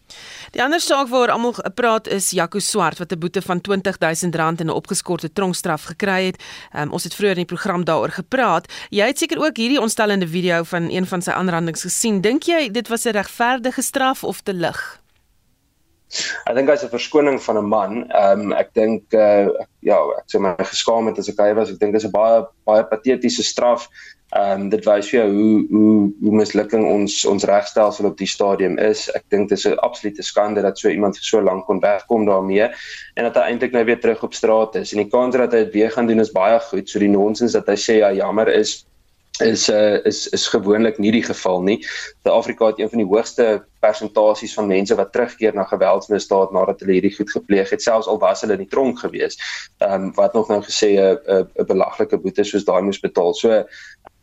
Die ander saak waaroor almal praat is Jaco Swart wat 'n boete van R20000 en 'n opgeskorte tronkstraf gekry het. Um, ons het vroeër in die program daaroor gepraat. Jy het seker ook hierdie ontstellende video van een van sy aanrandings gesien. Dink jy dit was 'n regverdige straf of te lig? Ek dink hy's 'n verskoning van 'n man. Ehm um, ek dink uh ja, ek sê my geskaam het as ek hy was. Ek dink dis 'n baie baie patetiese straf. Ehm um, dit wys vir jou hoe hoe hoe mislukking ons ons regstelsel op die stadium is. Ek dink dit is 'n absolute skande dat so iemand vir so lank kon wegkom daarmee en dat hy eintlik nou weer terug op straat is. En die kans dat hy dit weer gaan doen is baie goed. So die nonsens dat hy sê ja, jammer is is uh, is is gewoonlik nie die geval nie. Suid-Afrika het een van die hoogste persentasies van mense wat terugkeer na geweldsmisdaad nadat hulle hierdie goed gepleeg het, selfs al was hulle in die tronk gewees. Ehm um, wat nog nou gesê 'n 'n belaglike boete soos daai moes betaal. So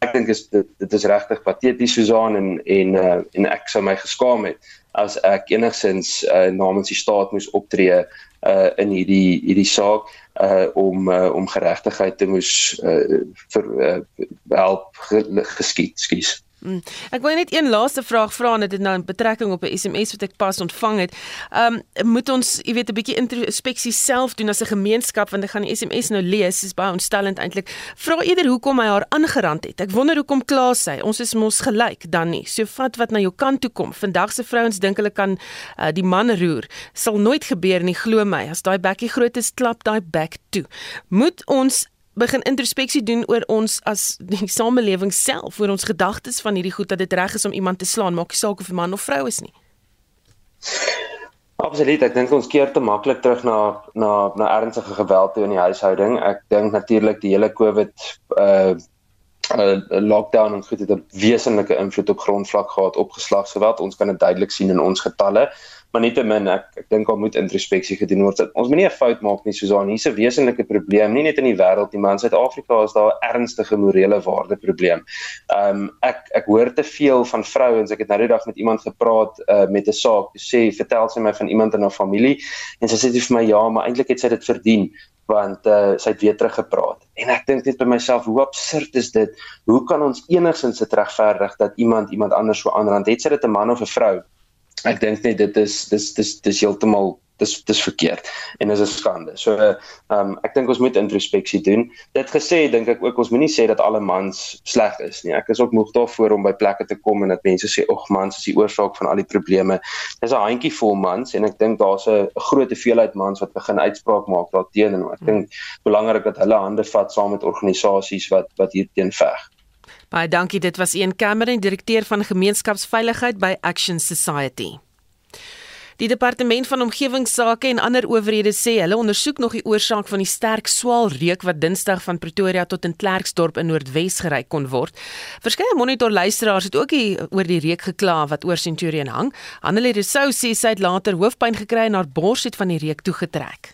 ek dink is dit dit is regtig pateties Susan en en uh, en ek sou my geskaam het as ek enigsins uh, namens die staat moes optree uh, in hierdie hierdie saak uh om uh, om geregtigheid te moes uh, vir uh, help geskied, skus. Mm. Ek wil net een laaste vraag vra en dit het nou 'n betrekking op 'n SMS wat ek pas ontvang het. Ehm um, moet ons, jy weet, 'n bietjie introspeksie self doen as 'n gemeenskap want ek gaan die SMS nou lees, is baie ontstellend eintlik. Vra eerder hoekom hy haar aangerand het. Ek wonder hoekom kla sy. Ons is mos gelyk dan nie. So vat wat na jou kant toe kom. Vandag se vrouens dink hulle kan uh, die man roer. Sal nooit gebeur nie, glo my. As daai bekkie groot is, klap daai bek toe. Moet ons begin introspeksie doen oor ons as die samelewing self, oor ons gedagtes van hierdie goed dat dit reg is om iemand te slaan, maak nie saak of 'n man of vrou is nie. Absoluut, ek dink ons keer te maklik terug na na na ernstige geweld toe in die huishouding. Ek dink natuurlik die hele COVID uh uh lockdown en goed het 'n wesenlike invloed op grondvlak gehad op geslagsgeweld. Ons kan dit duidelik sien in ons getalle maar nietemin ek ek dink al moet introspeksie gedoen word. Ons moet nie 'n fout maak nie Susan. Hier's 'n wesenlike probleem, nie net in die wêreld nie, maar in Suid-Afrika is daar 'n ernstige morele waarde probleem. Ehm um, ek ek hoor te veel van vrouens. Ek het nou die dag met iemand gepraat uh, met 'n saak. Sê vertel sy my van iemand in haar familie en sy sê vir my ja, maar eintlik het sy dit verdien want uh, sy het weer teruggepraat. En ek dink net by myself, hoe absurd is dit? Hoe kan ons enigsins dit regverdig dat iemand iemand anders so aanrand? Het sy dit 'n man of 'n vrou? Ek dink net dit is dis dis dis heeltemal dis dis verkeerd en is 'n skande. So ehm um, ek dink ons moet introspeksie doen. Dit gesê dink ek ook ons moenie sê dat alle mans sleg is nie. Ek is ook moeg daarvoor om by plekke te kom en dat mense sê ag mans is die oorsaak van al die probleme. Dis 'n handjie vol mans en ek dink daar's 'n groot hoeveelheid mans wat begin uitspraak maak daarteenoor en ek dink belangrik dat hulle hande vat saam met organisasies wat wat hierteen veg. Baie dankie. Dit was Ian Cameron, direkteur van gemeenskapsveiligheid by Action Society. Die departement van omgewingsake en ander owerhede sê hulle ondersoek nog die oorsaak van die sterk swaal reuk wat Dinsdag van Pretoria tot in Klerksdorp in Noordwes gery kon word. Verskeie monitorluisteraars het ook oor die reuk gekla wat oor Centurion hang. Annelie Rousseau sê sy het later hoofpyn gekry en haar bors het van die reuk toegetrek.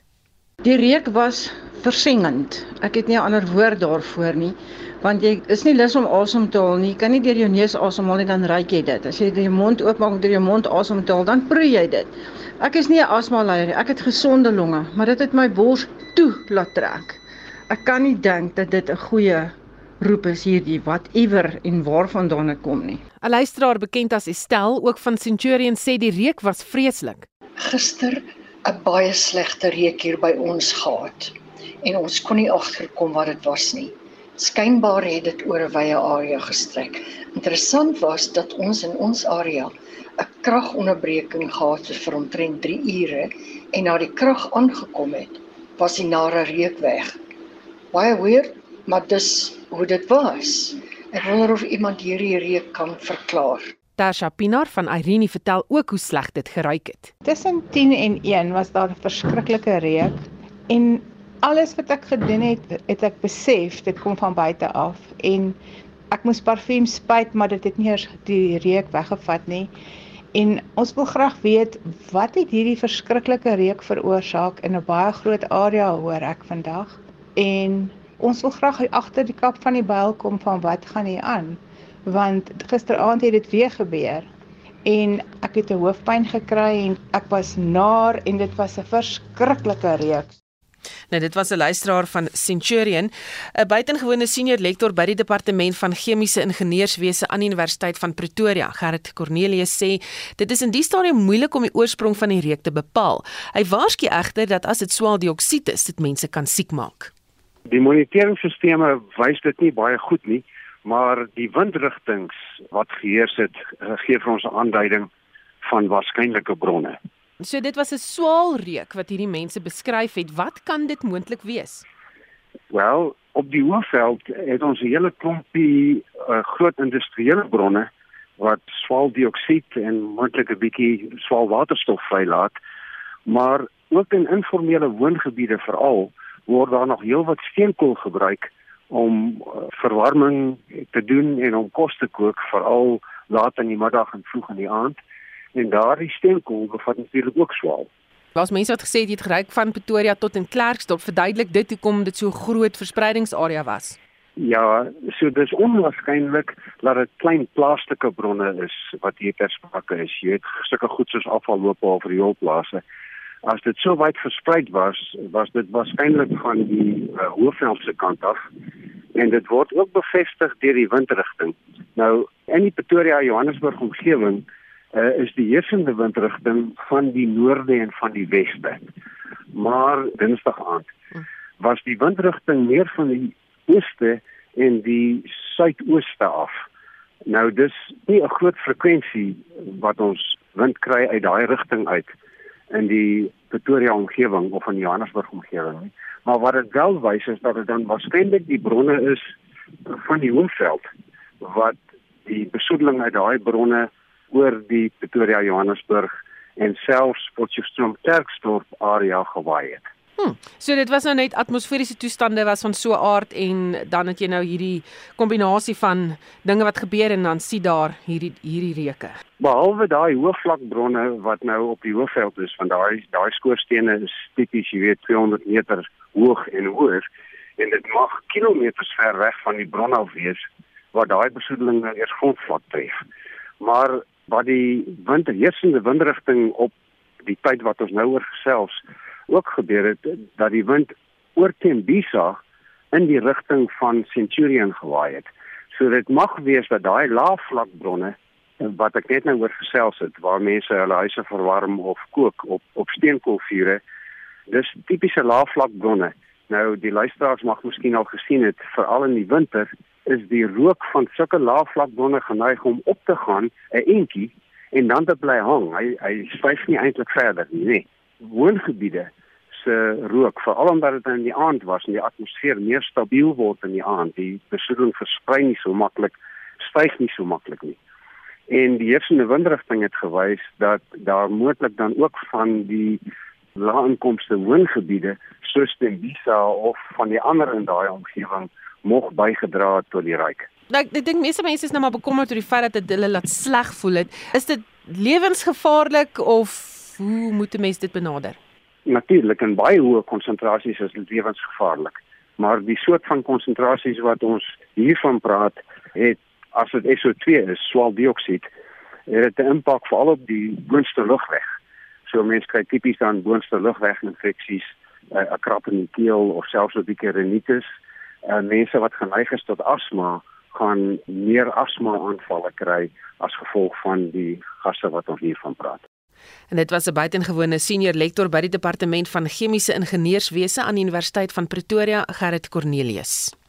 Die reuk was versingend. Ek het nie 'n ander woord daarvoor nie want jy is nie lus om asem te haal nie. Jy kan nie deur jou neus asemhaal nie dan ruik jy dit. As jy jou mond oopmaak deur jou mond asem te haal, dan proe jy dit. Ek is nie 'n asmaleier nie. Ek het gesonde longe, maar dit het my bors toe laat trek. Ek kan nie dink dat dit 'n goeie roep is hierdie wat iwer en waarvandaan dit kom nie. 'n Luisteraar bekend as Estel ook van Centurion sê die reuk was vreeslik. Gister 'n baie slegte reuk hier by ons gehad en ons kon nie agterkom wat dit was nie. Skynbaar het dit oor 'n wye area gestrek. Interessant was dat ons in ons area 'n kragonderbreking gehad het vir omtrent 3 ure en na die krag aangekom het, was die nare reuk weg. Baie weird, maar dis hoe dit was. Ek wonder of iemand hierdie reuk kan verklaar. Tasha Pinar van Irene vertel ook hoe sleg dit geruik het. Tussen 10 en 1 was daar 'n verskriklike reuk en alles wat ek gedoen het, het ek besef dit kom van buite af en ek moes parfuum spuit, maar dit het nie eers die reuk weggevat nie. En ons wil graag weet wat het hierdie verskriklike reuk veroorsaak in 'n baie groot area hoor ek vandag. En ons wil graag agter die kap van die byl kom van wat gaan hier aan. Want gisteraand het dit weer gebeur en ek het 'n hoofpyn gekry en ek was naar en dit was 'n verskriklike reeks. Nou dit was 'n luisteraar van Centurion, 'n buitengewone senior lektor by die departement van chemiese ingenieurswese aan die Universiteit van Pretoria. Gerrit Cornelius sê dit is in die stadium moeilik om die oorsprong van die reuk te bepaal. Hy waarsku egter dat as dit swaaldioksied is, dit mense kan siek maak. Die moniteringsstelsels wys dit nie baie goed nie, maar die windrigtings wat geheers het, eh, gee vir ons 'n aanduiding van waarskynlike bronne. So dit was 'n swaal reuk wat hierdie mense beskryf het. Wat kan dit moontlik wees? Wel, op die Hoëveld het ons 'n hele klompie uh, groot industriële bronne wat swaaldioksied en moontlik 'n bietjie swaalwaterstof vrylaat. Maar ook in informele woongebiede veral word daar nog heelwat steenkool gebruik om uh, verwarming te doen en om kos te kook veral laat in die middag en vroeg in die aand en daardie steenkool bevat natuurlik ook swaal. Was mense wat gesê het jy het geryk van Pretoria tot in Klerksdorp verduidelik dit hoekom dit so groot verspreidingsarea was. Ja, so dis onwaarskynlik dat dit klein plaaslike bronne is wat hier ter sprake is. Jy het sulke goed soos afvallope of rioolplase. As dit so wyd versprei was, was dit waarskynlik van die uh, Hoëveldse kant af en dit word ook bevestig deur die windrigting. Nou in die Pretoria Johannesburg omgewing uh, is die heersende windrigting van die noorde en van die weste. Maar Dinsdag aand was die windrigting meer van die ooste en die suidooste af. Nou dis nie 'n groot frekwensie wat ons wind kry uit daai rigting uit in die Pretoria omgewing of in Johannesburg omgewing nie. Maar wat dit wel wys is dat dit dan waarskynlik die bronne is van die Hoëveld wat die besoedeling uit daai bronne oor die Pretoria Johannesburg en selfs Potchefstroom Klerksdorp area gewaai het. Hm. So dit was nou net atmosferiese toestande was van so aard en dan het jy nou hierdie kombinasie van dinge wat gebeur en dan sien daar hierdie hierdie reuke. Behalwe daai hoëvlakbronne wat nou op die hoëveld is, van daai daai skoorstene is tipies, jy weet, 200 meter hoog en hoër en dit mag kilometers ver weg van die bron af wees waar daai besoedeling nou eers grondvlak tref. Maar wat die wind heersende windrigting op die tyd wat ons nou oor gesels ook gebeur het dat die wind oor Tembisa in die rigting van Centurion gewaai het. So dit mag wees dat daai laafvlakbronne wat ek net nou oor gesels het waar mense hulle huise verwarm of kook op op steenkoolvure dis tipiese laafvlakbronne. Nou die luisteraars mag miskien al gesien het veral in die winter is die rook van sulke laafvlakbronne geneig om op te gaan 'n entjie en dan te bly hang. Hy hy styf nie eintlik verder nie. Nee. Woongebiede se rook, veral omdat dit in die aand was en die atmosfeer meer stabiel word in die aand, die besoedeling versprei nie so maklik, styg nie so maklik nie. En die heersende windrigting het gewys dat daar moontlik dan ook van die lae-inkomste woongebiede soos Tembisa of van die ander in daai omgewing mog bygedra het tot die ryk. Nou, ek dink meeste mense is nou maar bekommerd oor die feit dat dit hulle laat sleg voel het. Is dit lewensgevaarlik of hoe moet 'n mens dit benader? Natuurlik in baie hoë konsentrasies is dit lewensgevaarlik. Maar die soort van konsentrasies wat ons hiervan praat, het as dit SO2 is, swaaldioksied, het 'n impak veral op die boonste lugweg. So mense kry tipies dan boonste lugweginfeksies, eh, 'n krap in die keel of selfs 'n bietjie rinitis en mense wat geneig is tot asma gaan meer asma aanvalle kry as gevolg van die gasse wat ons hiervan praat. En dit was 'n buitengewone senior lektor by die departement van chemiese ingenieurswese aan die Universiteit van Pretoria, Gerrit Cornelius.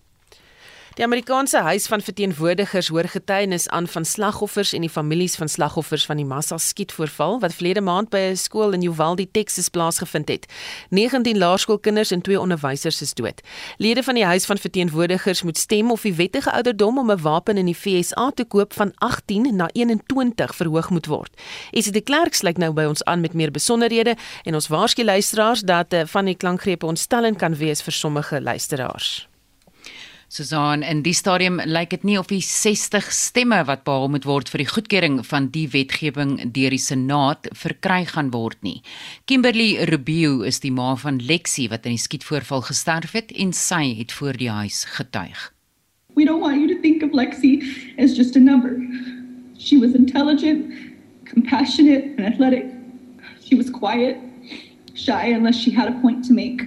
Die Amerikaanse Huis van Verteenwoordigers hoor getuienis aan van slagoffers en die families van slagoffers van die massa skietvoorval wat verlede maand by 'n skool in Uvalde, Texas plaasgevind het. 19 laerskoolkinders en twee onderwysers is dood. Lede van die Huis van Verteenwoordigers moet stem of die wettige ouderdom om 'n wapen in die VSA te koop van 18 na 21 verhoog moet word. Is dit die klerk sluit nou by ons aan met meer besonderhede en ons waarsku luisteraars dat eh, van die klankgrepe ontstellend kan wees vir sommige luisteraars. Susan, in die stadium lyk dit nie of die 60 stemme wat behaal moet word vir die goedkeuring van die wetgewing deur die Senaat verkry gaan word nie. Kimberly Rubio is die ma van Lexie wat in die skietvoorval gesterf het en sy het voor die huis getuig. We don't want you to think of Lexie as just a number. She was intelligent, compassionate and athletic. She was quiet, shy unless she had a point to make.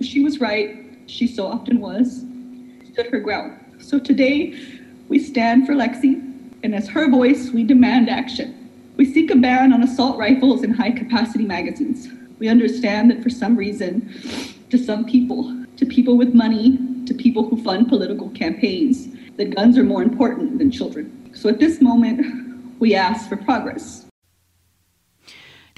She was right. She so often was. Stood her ground. So today, we stand for Lexi, and as her voice, we demand action. We seek a ban on assault rifles and high capacity magazines. We understand that for some reason, to some people, to people with money, to people who fund political campaigns, that guns are more important than children. So at this moment, we ask for progress.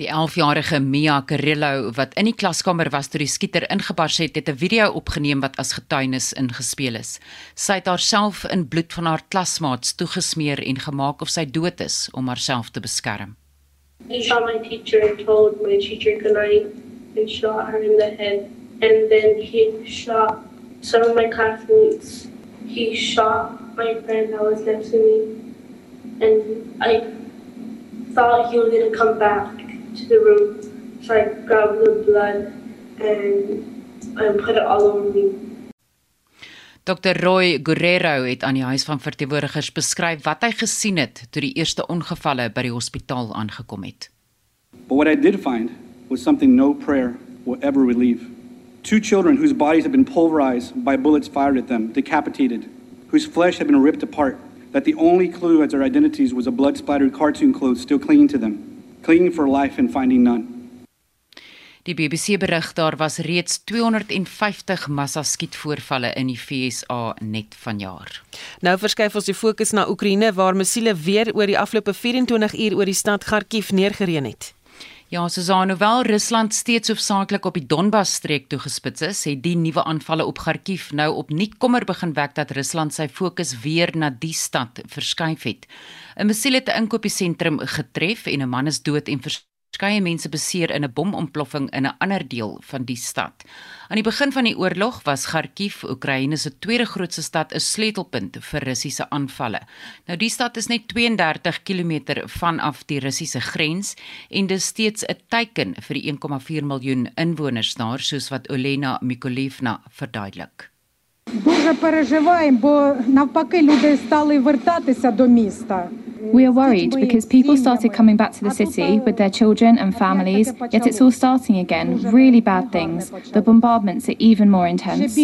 Die 11-jarige Mia Carrillo wat in die klaskamer was toe die skieter ingebars het, het 'n video opgeneem wat as getuienis ingespeel is. Sy het haarself in bloed van haar klasmaats toegesmeer en gemaak of sy dood is om haarself te beskerm. He shot my teacher and told my teacher good night and shot her in the head. And then he shot some of my classmates. He shot my friend that was next to me. And I thought he was going to come back to the room. So I grabbed the blood and I put it all over me. Dr Roy Guerrero het aan die huis van verteenwoordigers beskryf wat hy gesien het toe die eerste ongevalle by die hospitaal aangekom het. But what I did find was something no prayer will ever relieve. Two children whose bodies had been pulverized by bullets fired at them, decapitated, whose flesh had been ripped apart, that the only clue as their identities was a blood-splattered cartoon clothes still clinging to them clinging for life and finding none. Die BBC berig daar was reeds 250 massa skietvoorvalle in die FSA net vanjaar. Nou verskuif ons die fokus na Oekraïne waar missiele weer oor die afgelope 24 uur oor die stad Kharkiv neergereën het. Ja, Susan, hoewel Rusland steeds hoofsaaklik op die Donbas streek toegespits is, het die nuwe aanvalle op Kharkiv nou opnuut kommer begin wek dat Rusland sy fokus weer na die stad verskuif het. 'n Missiel het 'n inkopiesentrum getref en 'n man is dood en verskeie mense beseer in 'n bomontploffing in 'n ander deel van die stad. Aan die begin van die oorlog was Kharkiv, Oekraïne se tweede grootste stad, 'n sleutelpunt vir Russiese aanvalle. Nou die stad is net 32 km vanaf die Russiese grens en dis steeds 'n teiken vir die 1,4 miljoen inwoners daar, soos wat Olena Mykolivna verduidelik. Дуже переживаємо, бо навпаки люди стали вертатися до міста. We are worried because people started coming back to the city with their children and families, yet it's all starting again. Really bad things. The bombardments are even more intense.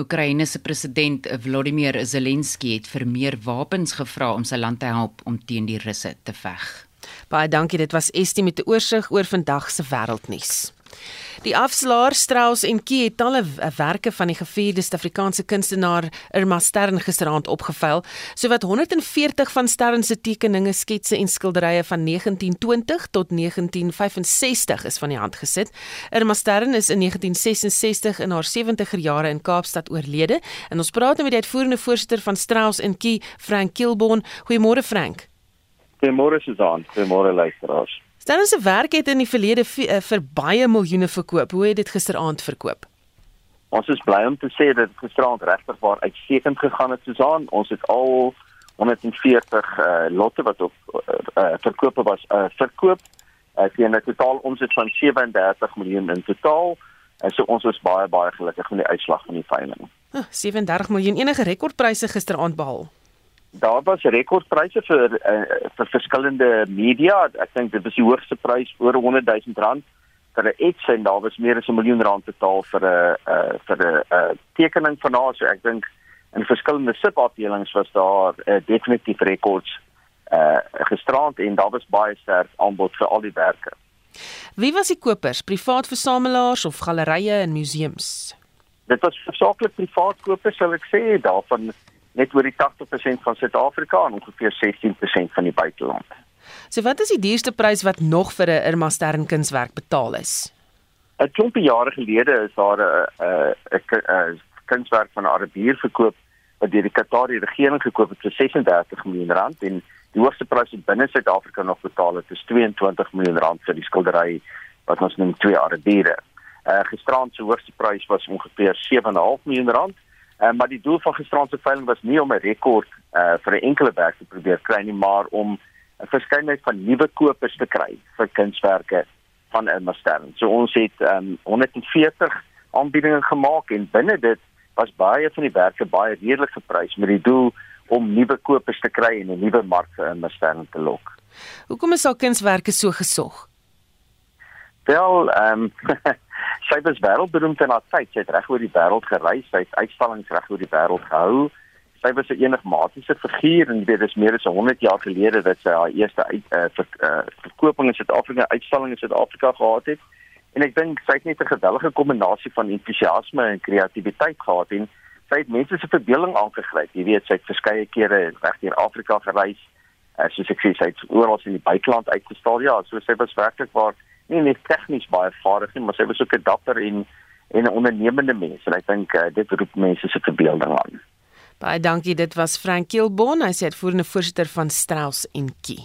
Oekraïne se president Volodymyr Zelensky het vir meer wapens gevra om sy land te help om teen die Russe te veg. Baie dankie, dit was Estie met 'n oorsig oor vandag se wêreldnuus. Die afslaer Strauss en Kie het talle werke van die gevierde Suid-Afrikaanse kunstenaar Irma Stern gisteraand opgevuil. Sowat 140 van Stern se tekeninge, sketse en skilderye van 1920 tot 1965 is van die hand gesit. Irma Stern is in 1966 in haar 70er jare in Kaapstad oorlede en ons praat nou met die uitvoerende voorsitter van Strauss en Kie, Frank Kilborn. Goeiemôre Frank. Goeiemôre Susan. Goeiemôre luisteraars. Stellens se werk het in die verlede eh, vir baie miljoene verkoop. Hoe het dit gisteraand verkoop? Ons is bly om te sê dat gisteraand regtig waar uitstekend gegaan het Susan. Ons het al 140 uh, lotte wat op uh, verkope was uh, verkoop. Uh, sien 'n totaal omset van 37 miljoen in totaal. En so ons is baie baie gelukkig met die uitslag van die veiling. Huh, 37 miljoen enige rekordpryse gisteraand behaal daar was rekordpryse vir uh, vir verskillende media. Ek dink dit was die hoogste prys oor 100 000 rand vir 'n ets en daar was meer as 'n miljoen rand betaal vir 'n uh, vir 'n uh, tekening van haar. So ek dink in verskillende subafdelings was daar uh, definitief rekords uh, gisterand en daar was baie sterk aanbod vir al die werke. Wie was die kopers? Privaat versamelaars of gallerye en museums? Dit was versaklik privaat kopers, sal ek sê, daarvan net oor die 80% van Suid-Afrika en ongeveer 16% van die buiteland. So wat is die duurste prys wat nog vir 'n Irma Stern kunswerk betaal is? 'n Klompie jare gelede is daar 'n 'n kunswerk van 'n Arabier verkoop wat deur die Qatari regering gekoop het vir 36 miljoen rand en die hoogste prys wat binne Suid-Afrika nog betaal het is 22 miljoen rand vir die skildery wat ons noem twee Arabiere. Uh gisterand se hoogste prys was ongeveer 7,5 miljoen rand. Uh, maar die doel van gisterand se veiling was nie om 'n rekord uh vir 'n enkele werk te probeer kry nie, maar om 'n verskeidenheid van nuwe kopers te kry vir kunswerke van Irma Stern. So ons het um 140 aanbiedinge gemaak en binne dit was baie van die werke baie redelik geprys met die doel om nuwe kopers te kry en 'n nuwe mark vir Irma Stern te lok. Hoekom is haar kunswerke so gesog? Wel, ehm um, *laughs* sy was wêreldberoemd in haar tyd. Sy het reg oor die wêreld gereis, sy het uitstallings reg oor die wêreld gehou. Sy was 'n enigmatiese figuur en dit is meer as 100 jaar gelede dat sy haar eerste uit, uh, ver, uh, verkoping in Suid-Afrika, uitstalling in Suid-Afrika gehad het. En ek dink sy het net 'n geweldige kombinasie van entoesiasme en kreatiwiteit gehad en sy het mense se verbeelding aangegryp. Jy weet, sy het verskeie kere reg deur Afrika gereis. Uh, soos ek sê, sy het oral in die buiteland uitgestal. Ja, so sy was werklik waar nie net tegnies baie vaardig nie, maar sy was ook 'n dapper en en 'n ondernemende mens en ek dink uh, dit roep mense se verbeelding aan. Baie dankie, dit was Frank Kilbon, hy sê uitvoerende voorsitter van Strauss en Key.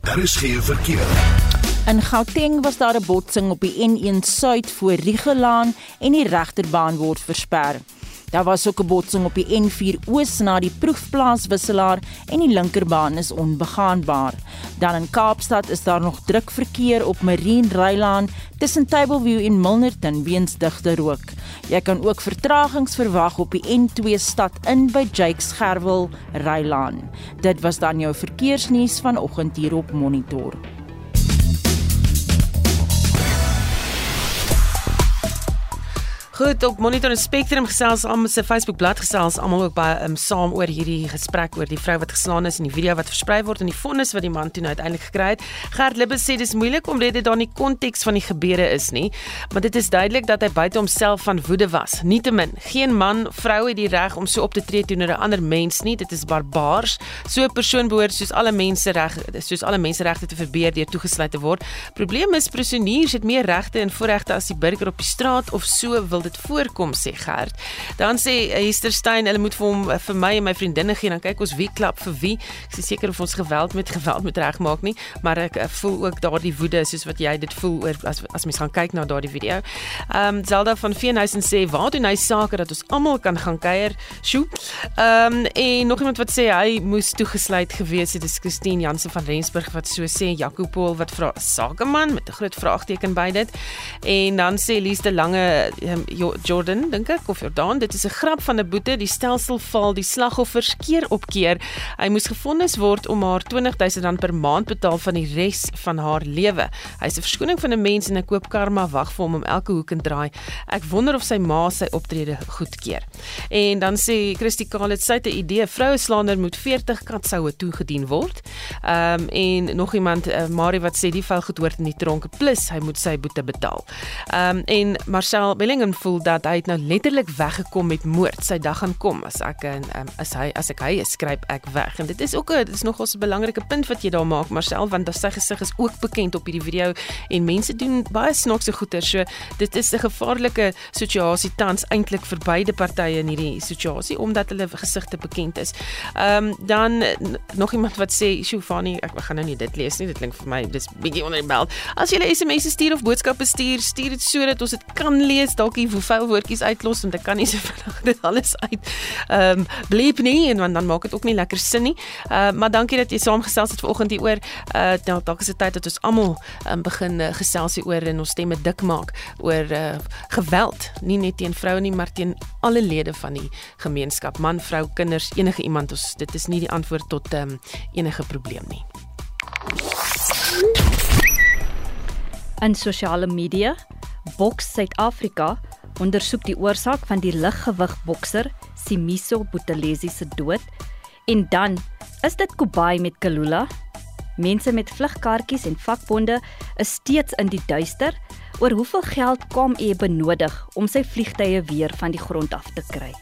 Daar is geen verkeer. In Gauteng was daar 'n botsing op die N1 Suid voor Rigelaan en die regterbaan word versper. Daar was ook 'n botsing op die N4 Oos na die proefplaas wisselaar en die linkerbaan is onbegaanbaar. Dan in Kaapstad is daar nog druk verkeer op Marine Rylaan tussen Tableview en Milnerton weens digte rook. Jy kan ook vertragings verwag op die N2 stad in by Jakes Gerwel Rylaan. Dit was dan jou verkeersnuus vanoggend hier op Monitor. Goed, op Monitor en Spectrum gesels almal se Facebook bladsy gesels almal ook baie um, saam oor hierdie gesprek oor die vrou wat geslaan is en die video wat versprei word en die vonnis wat die man toe nou uiteindelik gekry het. Gert Libbe sê dis moeilik om dit daar nie konteks van die gebeure is nie, maar dit is duidelik dat hy buite homself van woede was. Nietemin, geen man, vrou het die reg om so op te tree teenoor 'n ander mens nie. Dit is barbaars. So 'n persoon behoort soos alle mense reg soos alle menseregte te verbeur deur toegesluit te word. Probleem is prisoniers het meer regte en voorregte as die burger op die straat of so wil dit voorkom sê Gert. Dan sê Esther Stein, hulle moet vir hom vir my en my vriendinne gee dan kyk ons wie klap vir wie. Ek is seker of ons geweld met *laughs* geweld moet regmaak nie, maar ek voel ook daardie woede soos wat jy dit voel oor as as mens gaan kyk na daardie video. Ehm um, Zelda van Veenhuisen sê waar doen hy sake dat ons almal kan gaan kuier. Sjoe. Ehm um, en nog iemand wat sê hy moes toegesluit gewees het, dis Christine Jansen van Rensburg wat so sê Jaco Paul wat vra sakeman met 'n groot vraagteken by dit. En dan sê Lies de Lange um, Jordan dink ek of Jordan. Dit is 'n grap van 'n boete. Die stelsel val die slagoffers keer op keer. Hy moes gefonnis word om haar 20000 rand per maand betaal van die res van haar lewe. Hy's 'n verskoning van 'n mens en ek koop karma. Wag vir hom om elke hoek en draai. Ek wonder of sy ma sy optrede goedkeur. En dan sê Christy Kalet sy het 'n idee. Vroue slaander moet 40 katsoue toegedien word. Um, en nog iemand uh, Marie wat sê die vel goed hoort in die tronk plus hy moet sy boete betaal. Um, en Marcel Bellingham voel dat hy nou letterlik weggekom met moord. Sy dag gaan kom as ek en um, as hy as ek hy is, skryp ek weg. En dit is ook 'n dit is nog 'n belangrike punt wat jy daar maak, Marcel, want sy gesig is ook bekend op hierdie video en mense doen baie snaakse goeie. So dit is 'n gevaarlike situasie tans eintlik vir beide partye in hierdie situasie omdat hulle gesigte bekend is. Ehm um, dan nog iemand wat sê, "Shufani, ek gaan nou nie dit lees nie. Dit klink vir my dis bietjie onder die bel. As jy 'n SMS stuur of boodskappe stuur, stuur dit sodat ons dit kan lees. Dalk jy vuil woordjies uitlos want ek kan nie so *laughs* vinnig dit alles uit ehm um, bleep nie en dan maak dit ook nie lekker sin nie. Uh maar dankie dat jy saamgesels het vanoggend hier oor uh nou dalk is dit tyd dat ons almal um, begin uh, gesels hier oor en ons stemme dik maak oor uh geweld, nie net teen vroue nie, maar teen alle lede van die gemeenskap, man, vrou, kinders, enige iemand. Ons dit is nie die antwoord tot um, enige probleem nie. In sosiale media Boks Suid-Afrika ondersoek die oorsaak van die liggewig bokser Simiso Buthelezi se dood en dan is dit Kubai met Kalula. Mense met vlugkaartjies en vakbonde is steeds in die duister oor hoeveel geld kom hy benodig om sy vliegtye weer van die grond af te kry.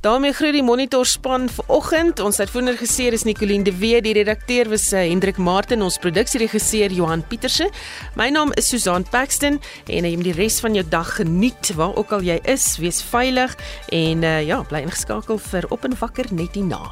Daarmee groet die monitor span vanoggend. Ons uitvoerende regisseur is Nicoline de Wee, die redakteur was uh, Hendrik Martin, ons produksieregisseur Johan Pieterse. My naam is Susan Paxton en jy moet die res van jou dag geniet waar ook al jy is. Wees veilig en uh, ja, bly ingeskakel vir op en wakker net hierna.